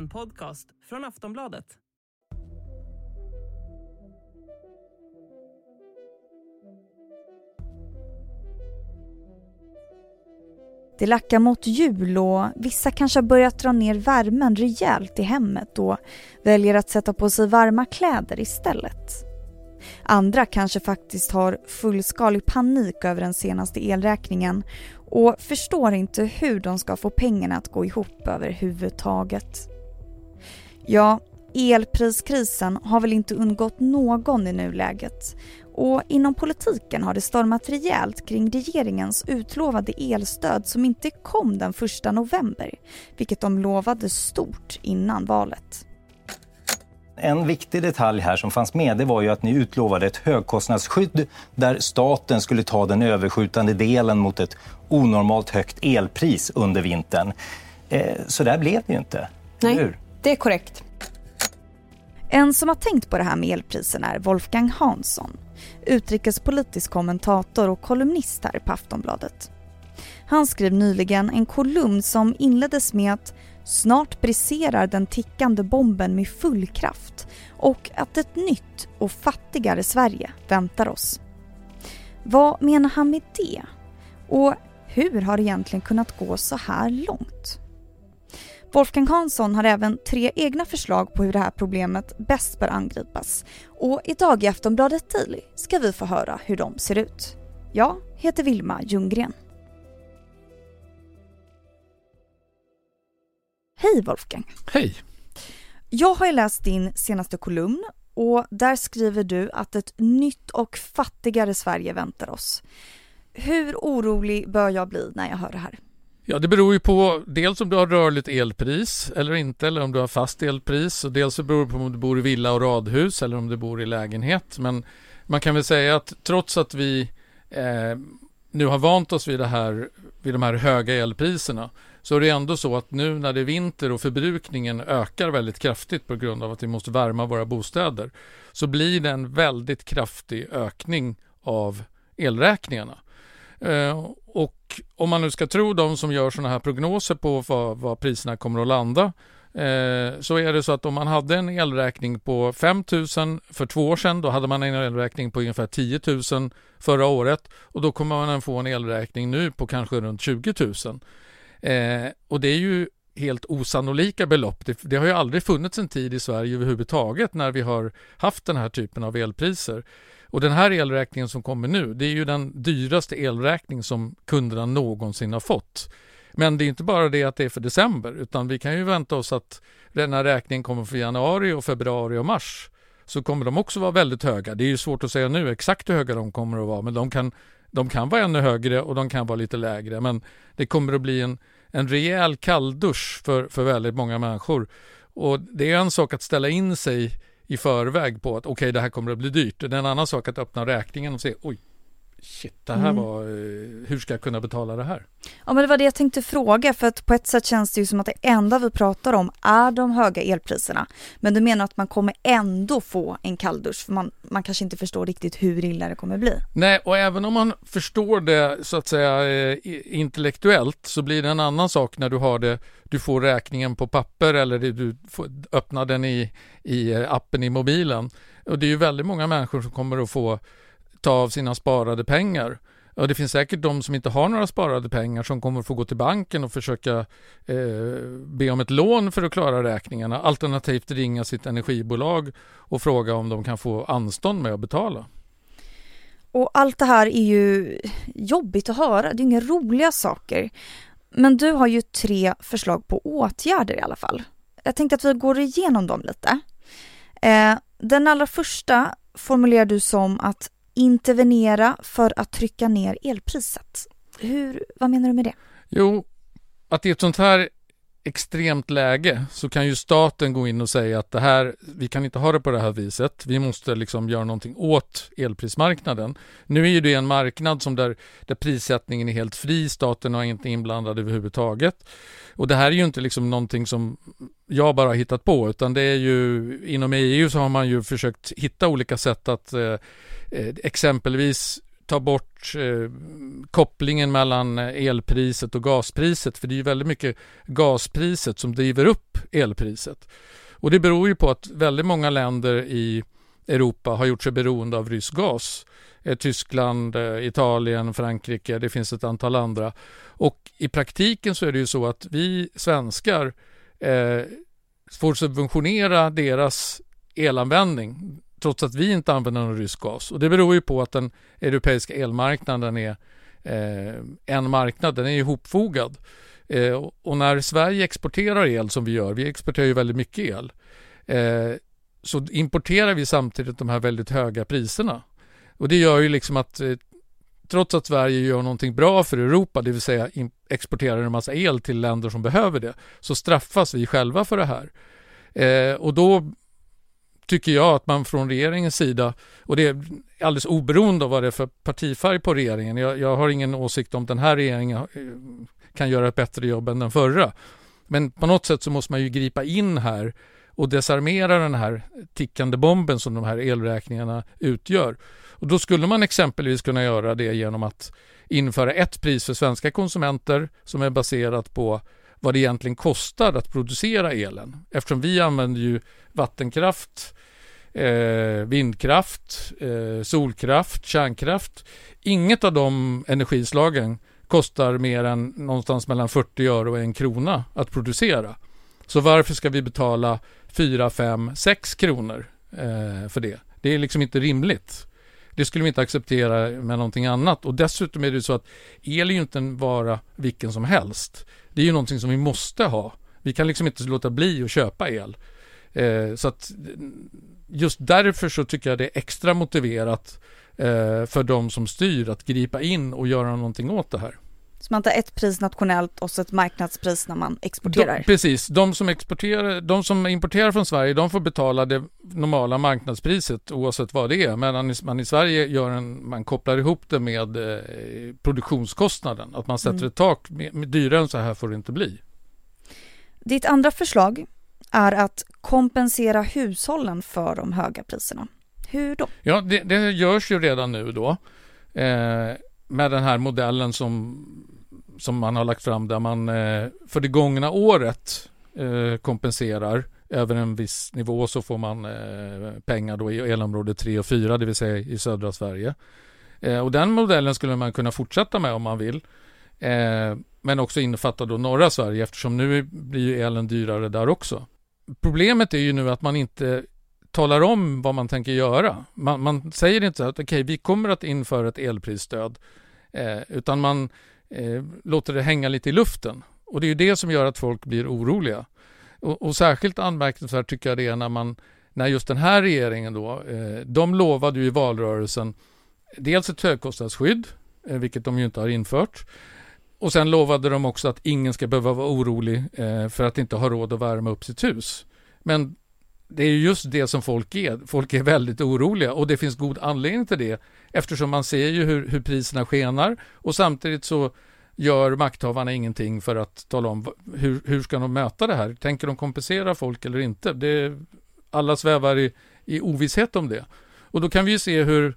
En podcast från Aftonbladet. Det lackar mot jul och vissa kanske har börjat dra ner värmen rejält i hemmet och väljer att sätta på sig varma kläder istället. Andra kanske faktiskt har fullskalig panik över den senaste elräkningen och förstår inte hur de ska få pengarna att gå ihop överhuvudtaget. Ja, elpriskrisen har väl inte undgått någon i nuläget och inom politiken har det stormat rejält kring regeringens utlovade elstöd som inte kom den 1 november, vilket de lovade stort innan valet. En viktig detalj här som fanns med det var ju att ni utlovade ett högkostnadsskydd där staten skulle ta den överskjutande delen mot ett onormalt högt elpris under vintern. Eh, så där blev det ju inte. Nej, hur? Det är korrekt. En som har tänkt på det här med elpriserna är Wolfgang Hansson, utrikespolitisk kommentator och kolumnist här på Aftonbladet. Han skrev nyligen en kolumn som inleddes med att snart briserar den tickande bomben med full kraft och att ett nytt och fattigare Sverige väntar oss. Vad menar han med det? Och hur har det egentligen kunnat gå så här långt? Wolfgang Hansson har även tre egna förslag på hur det här problemet bäst bör angripas. Och idag i Aftonbladet Daily ska vi få höra hur de ser ut. Jag heter Vilma Ljunggren. Hej Wolfgang! Hej! Jag har ju läst din senaste kolumn och där skriver du att ett nytt och fattigare Sverige väntar oss. Hur orolig bör jag bli när jag hör det här? Ja, det beror ju på dels om du har rörligt elpris eller inte, eller om du har fast elpris. Och dels så beror det på om du bor i villa och radhus eller om du bor i lägenhet. Men man kan väl säga att trots att vi eh, nu har vant oss vid, det här, vid de här höga elpriserna så är det ändå så att nu när det är vinter och förbrukningen ökar väldigt kraftigt på grund av att vi måste värma våra bostäder så blir det en väldigt kraftig ökning av elräkningarna. Eh, och om man nu ska tro de som gör sådana här prognoser på vad, vad priserna kommer att landa eh, så är det så att om man hade en elräkning på 5 000 för två år sedan då hade man en elräkning på ungefär 10 000 förra året och då kommer man att få en elräkning nu på kanske runt 20 000. Eh, och det är ju helt osannolika belopp. Det, det, har ju aldrig funnits en tid i Sverige överhuvudtaget när vi har haft den här typen av elpriser. Och den här elräkningen som kommer nu, det är ju den dyraste elräkning som kunderna någonsin har fått. Men det är inte bara det att det är för december, utan vi kan ju vänta oss att den här räkningen kommer för januari och februari och mars. Så kommer de också vara väldigt höga. Det är ju svårt att säga nu exakt hur höga de kommer att vara, men de kan, de kan vara ännu högre och de kan vara lite lägre. Men det kommer att bli en, en rejäl kalldusch för, för väldigt många människor. Och det är en sak att ställa in sig i förväg på att okej, okay, det här kommer att bli dyrt. Det är en annan sak att öppna räkningen och se oj, shit, det här mm. var, eh, hur ska jag kunna betala det här? Ja men det var det jag tänkte fråga för att på ett sätt känns det ju som att det enda vi pratar om är de höga elpriserna. Men du menar att man kommer ändå få en kalldusch för man, man kanske inte förstår riktigt hur illa det kommer bli? Nej, och även om man förstår det så att säga eh, intellektuellt så blir det en annan sak när du har det, du får räkningen på papper eller du får öppna den i, i eh, appen i mobilen. Och det är ju väldigt många människor som kommer att få ta av sina sparade pengar. Och det finns säkert de som inte har några sparade pengar som kommer få gå till banken och försöka eh, be om ett lån för att klara räkningarna. Alternativt ringa sitt energibolag och fråga om de kan få anstånd med att betala. Och allt det här är ju jobbigt att höra, det är inga roliga saker. Men du har ju tre förslag på åtgärder i alla fall. Jag tänkte att vi går igenom dem lite. Eh, den allra första formulerar du som att intervenera för att trycka ner elpriset. Hur, vad menar du med det? Jo, att i ett sånt här extremt läge så kan ju staten gå in och säga att det här, vi kan inte ha det på det här viset. Vi måste liksom göra någonting åt elprismarknaden. Nu är ju det en marknad som där, där prissättningen är helt fri. Staten är inte inblandad överhuvudtaget. Och det här är ju inte liksom någonting som jag bara har hittat på utan det är ju inom EU så har man ju försökt hitta olika sätt att eh, eh exempelvis ta bort eh, kopplingen mellan eh, elpriset och gaspriset för det är ju väldigt mycket gaspriset som driver upp elpriset. Och det beror ju på att väldigt många länder i Europa har gjort sig beroende av rysk gas. Eh, Tyskland, eh, Italien, Frankrike, det finns ett antal andra. Och i praktiken så är det ju så att vi svenskar eh, får subventionera deras elanvändning trots att vi inte använder någon rysk gas. Och det beror ju på att den europeiska elmarknaden är eh, en marknad, den är ihopfogad. Eh, och när Sverige exporterar el som vi gör, vi exporterar ju väldigt mycket el, eh, så importerar vi samtidigt de här väldigt höga priserna. Och det gör ju liksom att eh, trots att Sverige gör någonting bra för Europa, det vill säga exporterar en massa el till länder som behöver det, så straffas vi själva för det här. Eh, och då tycker jag att man från regeringens sida, och det är alldeles oberoende av vad det är för partifärg på regeringen, jag, jag har ingen åsikt om den här regeringen eh, kan göra ett bättre jobb än den förra. Men på något sätt så måste man ju gripa in här och desarmera den här tickande bomben som de här elräkningarna utgör. Och då skulle man exempelvis kunna göra det genom att införa ett pris för svenska konsumenter som är baserat på vad det egentligen kostar att producera elen. Eftersom vi använder ju vattenkraft, eh, vindkraft, eh, solkraft, kärnkraft. Inget av de energislagen kostar mer än någonstans mellan 40 öre och en krona att producera. Så varför ska vi betala 4, 5, 6 kronor eh, för det? Det är liksom inte rimligt. Det skulle vi inte acceptera med någonting annat. Och dessutom är det så att el är ju inte en vara vilken som helst. Det är ju någonting som vi måste ha. Vi kan liksom inte låta bli att köpa el. Eh, så att just därför så tycker jag det är extra motiverat eh, för de som styr att gripa in och göra någonting åt det här. Så man tar ett pris nationellt och så ett marknadspris när man exporterar? De, precis, de som, exporterar, de som importerar från Sverige de får betala det normala marknadspriset oavsett vad det är. Medan man i Sverige gör en, man kopplar ihop det med eh, produktionskostnaden. Att man sätter mm. ett tak, med, med dyrare än så här får det inte bli. Ditt andra förslag är att kompensera hushållen för de höga priserna. Hur då? Ja, det, det görs ju redan nu då. Eh, med den här modellen som, som man har lagt fram där man eh, för det gångna året eh, kompenserar över en viss nivå så får man eh, pengar då i elområde 3 och 4, det vill säga i södra Sverige. Eh, och den modellen skulle man kunna fortsätta med om man vill. Eh, men också innefatta då norra Sverige eftersom nu blir ju elen dyrare där också. Problemet är ju nu att man inte talar om vad man tänker göra. Man, man säger inte att okej, okay, vi kommer att införa ett elprisstöd, eh, utan man eh, låter det hänga lite i luften. Och det är ju det som gör att folk blir oroliga. Och, och särskilt anmärkningsvärt tycker jag det är när man, när just den här regeringen då, eh, de lovade ju i valrörelsen dels ett högkostnadsskydd, eh, vilket de ju inte har infört, och sen lovade de också att ingen ska behöva vara orolig eh, för att inte ha råd att värma upp sitt hus. Men det är just det som folk är. Folk är väldigt oroliga och det finns god anledning till det eftersom man ser ju hur, hur priserna skenar och samtidigt så gör makthavarna ingenting för att tala om hur, hur ska de möta det här? Tänker de kompensera folk eller inte? Det, alla svävar i, i ovisshet om det. Och då kan vi ju se hur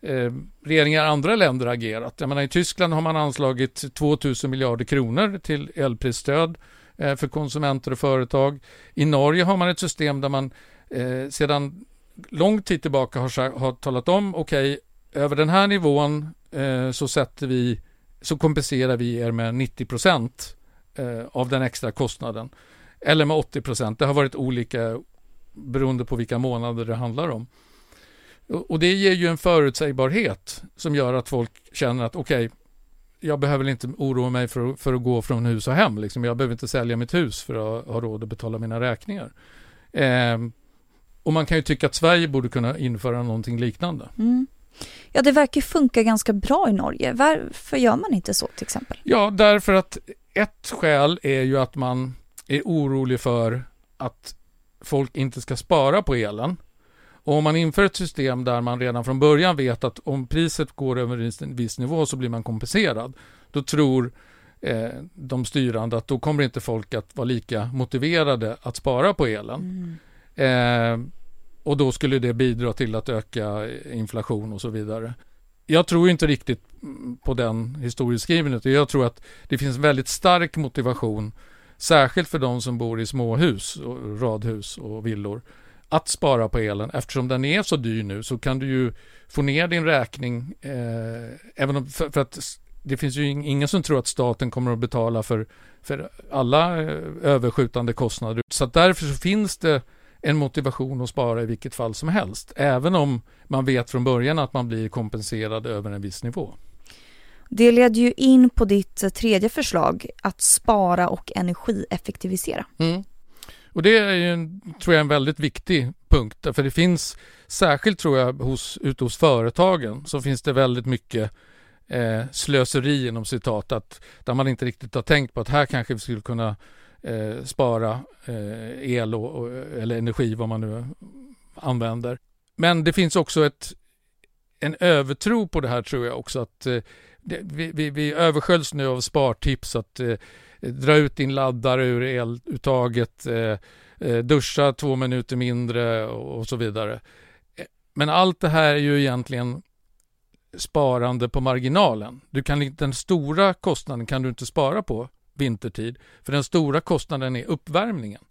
eh, regeringar i andra länder agerat. Jag menar, I Tyskland har man anslagit 2 000 miljarder kronor till elprisstöd Eh, för konsumenter och företag. I Norge har man ett system där man eh, sedan lång tid tillbaka har, har talat om okej, okay, över den här nivån eh, så sätter vi så kompenserar vi er med 90 procent eh, av den extra kostnaden. Eller med 80 procent. Det har varit olika beroende på vilka månader det handlar om. Och det ger ju en förutsägbarhet som gör att folk känner att okej, okay, jag behöver inte oroa mig för, för att gå från hus och hem. Liksom. Jag behöver inte sälja mitt hus för att ha råd att betala mina räkningar. Eh, och man kan ju tycka att Sverige borde kunna införa någonting liknande. Mm. Ja, det verkar funka ganska bra i Norge. Varför gör man inte så till exempel? Ja, därför att ett skäl är ju att man är orolig för att folk inte ska spara på elen. Och om man inför ett system där man redan från början vet att om priset går över en viss nivå så blir man kompenserad, då tror eh, de styrande att då kommer inte folk att vara lika motiverade att spara på elen. Mm. Eh, och då skulle det bidra till att öka inflation och så vidare. jag tror inte riktigt på den historieskrivningen. Jag tror att det finns väldigt stark motivation, särskilt för de som bor i småhus, och radhus och villor, att spara på elen. Eftersom den är så dyr nu så kan du ju få ner din räkning, eh, även om, för, för, att det finns ju ingen som tror att staten kommer att betala för, för alla eh, överskjutande kostnader. Så därför så finns det en motivation att spara i vilket fall som helst, även om man vet från början att man blir kompenserad över en viss nivå. Det leder ju in på ditt eh, tredje förslag, att spara och energieffektivisera. Mm. Och det är ju, tror jag, en väldigt viktig punkt, för det finns, särskilt tror jag, hos, ute hos företagen, så finns det väldigt mycket eh, slöseri inom citat, att, där man inte riktigt har tänkt på att här kanske vi skulle kunna eh, spara eh, el och, och, eller energi, vad man nu använder. Men det finns också ett, en övertro på det här tror jag också, att eh, det, vi, vi, vi översköljs nu av spartips att eh, dra ut din laddare ur eluttaget, eh, eh, duscha två minuter mindre och, och så vidare. Eh, men allt det här är ju egentligen sparande på marginalen. Du kan, den stora kostnaden kan du inte spara på vintertid, för den stora kostnaden är uppvärmningen.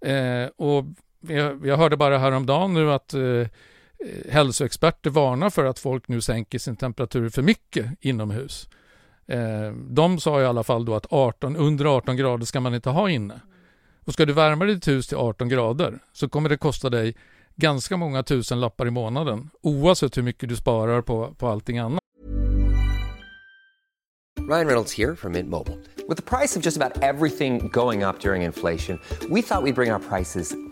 Eh, och jag, jag, hörde bara häromdagen nu att eh, Eh, hälsoexperter varnar för att folk nu sänker sin temperatur för mycket inomhus. Eh, de sa i alla fall då att 18, under 18 grader ska man inte ha inne. Och ska du värma ditt hus till 18 grader så kommer det kosta dig ganska många tusen lappar i månaden oavsett hur mycket du sparar på, på allting annat. Ryan Reynolds här från Mint Mobile. Med priset på nästan allt som går upp under inflationen, trodde vi att vi skulle bring våra priser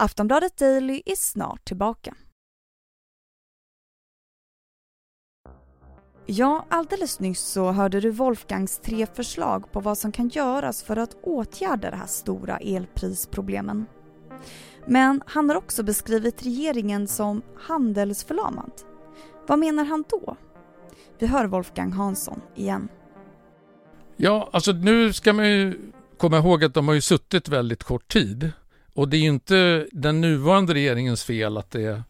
Aftonbladet Daily är snart tillbaka. Ja, alldeles nyss så hörde du Wolfgangs tre förslag på vad som kan göras för att åtgärda de här stora elprisproblemen. Men han har också beskrivit regeringen som handelsförlamad. Vad menar han då? Vi hör Wolfgang Hansson igen. Ja, alltså nu ska man ju komma ihåg att de har ju suttit väldigt kort tid. Och det är ju inte den nuvarande regeringens fel att, det,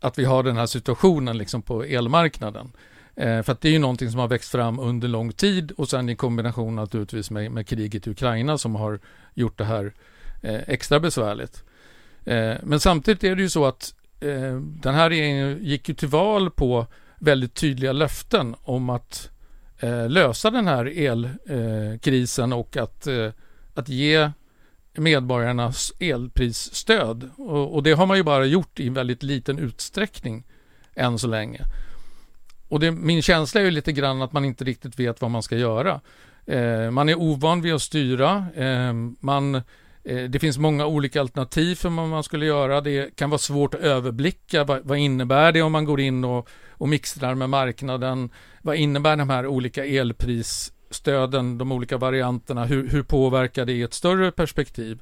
att vi har den här situationen liksom på elmarknaden. Eh, för att det är ju någonting som har växt fram under lång tid och sen i kombination naturligtvis med, med kriget i Ukraina som har gjort det här eh, extra besvärligt. Eh, men samtidigt är det ju så att eh, den här regeringen gick ju till val på väldigt tydliga löften om att eh, lösa den här elkrisen eh, och att, eh, att ge medborgarnas elprisstöd. Och, och, det har man ju bara gjort i väldigt liten utsträckning än så länge. Och det, min känsla är ju lite grann att man inte riktigt vet vad man ska göra. Eh, man är ovan vid att styra. Eh, man, eh, det finns många olika alternativ för vad man skulle göra. Det kan vara svårt att överblicka. Vad, vad innebär det om man går in och, och mixtrar med marknaden? Vad innebär de här olika elpris stöden, de olika varianterna, hur, hur påverkar det i ett större perspektiv?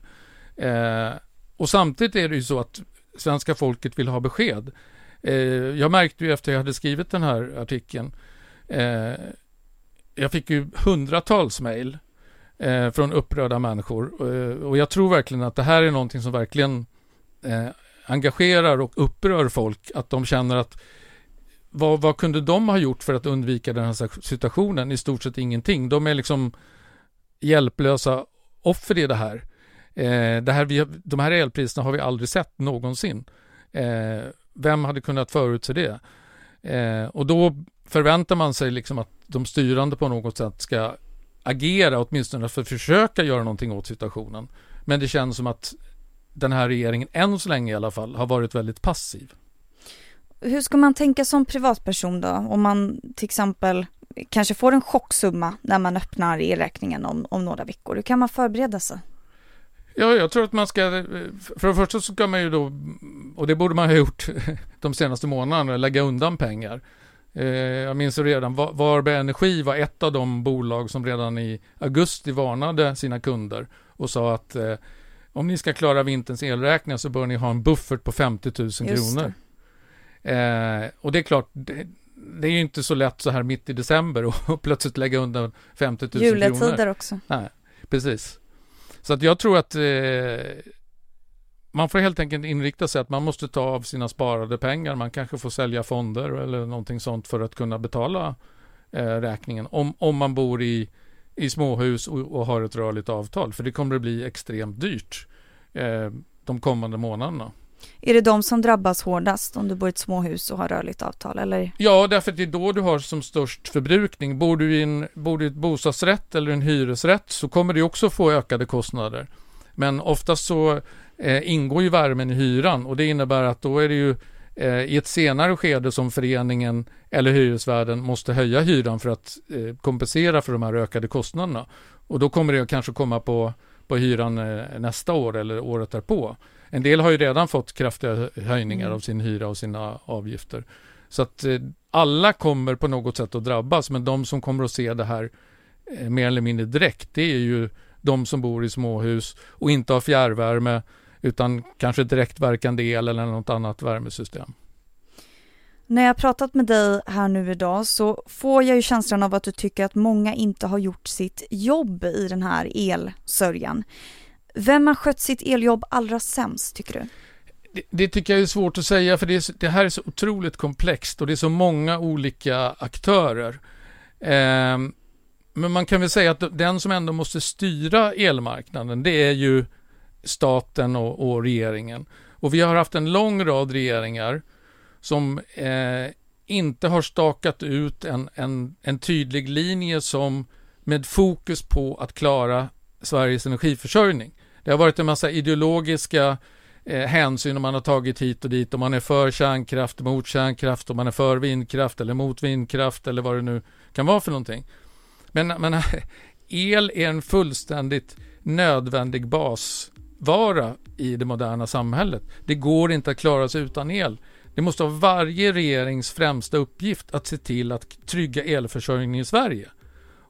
Eh, och samtidigt är det ju så att svenska folket vill ha besked. Eh, jag märkte ju efter jag hade skrivit den här artikeln, eh, jag fick ju hundratals mejl eh, från upprörda människor eh, och jag tror verkligen att det här är någonting som verkligen eh, engagerar och upprör folk, att de känner att vad, vad kunde de ha gjort för att undvika den här situationen? I stort sett ingenting. De är liksom hjälplösa offer i det här. Eh, det här vi, de här elpriserna har vi aldrig sett någonsin. Eh, vem hade kunnat förutse det? Eh, och då förväntar man sig liksom att de styrande på något sätt ska agera, åtminstone för att försöka göra någonting åt situationen. Men det känns som att den här regeringen, än så länge i alla fall, har varit väldigt passiv. Hur ska man tänka som privatperson då? Om man till exempel kanske får en chocksumma när man öppnar elräkningen om, om några veckor. Hur kan man förbereda sig? Ja, jag tror att man ska, för det första så ska man ju då, och det borde man ha gjort de senaste månaderna, lägga undan pengar. Eh, jag minns redan, Varberg Energi var ett av de bolag som redan i augusti varnade sina kunder och sa att eh, om ni ska klara vinterns elräkningar så bör ni ha en buffert på 50 000 kronor. Eh, och det är klart, det, det, är ju inte så lätt så här mitt i december och plötsligt lägga undan 50 000 kronor. Juletider också. Nej, precis. Så att jag tror att eh, man får helt enkelt inrikta sig att man måste ta av sina sparade pengar. Man kanske får sälja fonder eller någonting sånt för att kunna betala eh, räkningen. Om, om man bor i, i småhus och, och har ett rörligt avtal. För det kommer att bli extremt dyrt eh, de kommande månaderna. Är det de som drabbas hårdast om du bor i ett småhus och har rörligt avtal? Eller? Ja, därför att det är då du har som störst förbrukning. Bor du i en, bor du i ett bostadsrätt eller en hyresrätt så kommer du också få ökade kostnader. Men oftast så eh, ingår ju värmen i hyran och det innebär att då är det ju eh, i ett senare skede som föreningen eller hyresvärden måste höja hyran för att eh, kompensera för de här ökade kostnaderna. Och då kommer det kanske komma på, på hyran eh, nästa år eller året därpå. En del har ju redan fått kraftiga höjningar mm. av sin hyra och sina avgifter. Så att eh, alla kommer på något sätt att drabbas, men de som kommer att se det här eh, mer eller mindre direkt, det är ju de som bor i småhus och inte har fjärrvärme utan kanske direktverkande el eller något annat värmesystem. När jag pratat med dig här nu idag så får jag ju känslan av att du tycker att många inte har gjort sitt jobb i den här elsörjan. Vem har skött sitt eljobb allra sämst tycker du? Det, det tycker jag är svårt att säga för det, är, det, här är så otroligt komplext och det är så många olika aktörer. Eh, men man kan väl säga att den som ändå måste styra elmarknaden det är ju staten och, och regeringen. Och vi har haft en lång rad regeringar som eh, inte har stakat ut en, en, en tydlig linje som med fokus på att klara Sveriges energiförsörjning. Det har varit en massa ideologiska eh, hänsyn man har tagit hit och dit om man är för kärnkraft, mot kärnkraft, om man är för vindkraft eller mot vindkraft eller vad det nu kan vara för någonting. Men, men el är en fullständigt nödvändig basvara i det moderna samhället. Det går inte att klara sig utan el. Det måste vara varje regerings främsta uppgift att se till att trygga elförsörjningen i Sverige.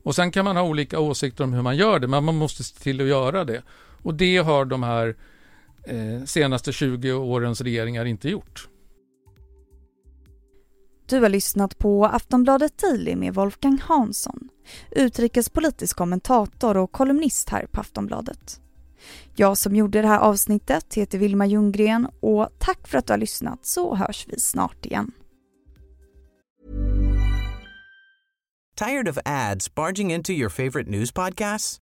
Och sen kan man ha olika åsikter om hur man gör det, men man måste se till att göra det. Och det har de här eh, senaste 20 årens regeringar inte gjort. Du har lyssnat på Aftonbladet Daily med Wolfgang Hansson, utrikespolitisk kommentator och kolumnist här på Aftonbladet. Jag som gjorde det här avsnittet heter Vilma Ljunggren och tack för att du har lyssnat så hörs vi snart igen. Tired of ads barging into your favorite news podcasts?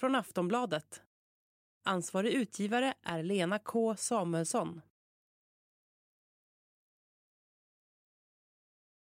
Från Aftonbladet. Ansvarig utgivare är Lena K Samuelsson.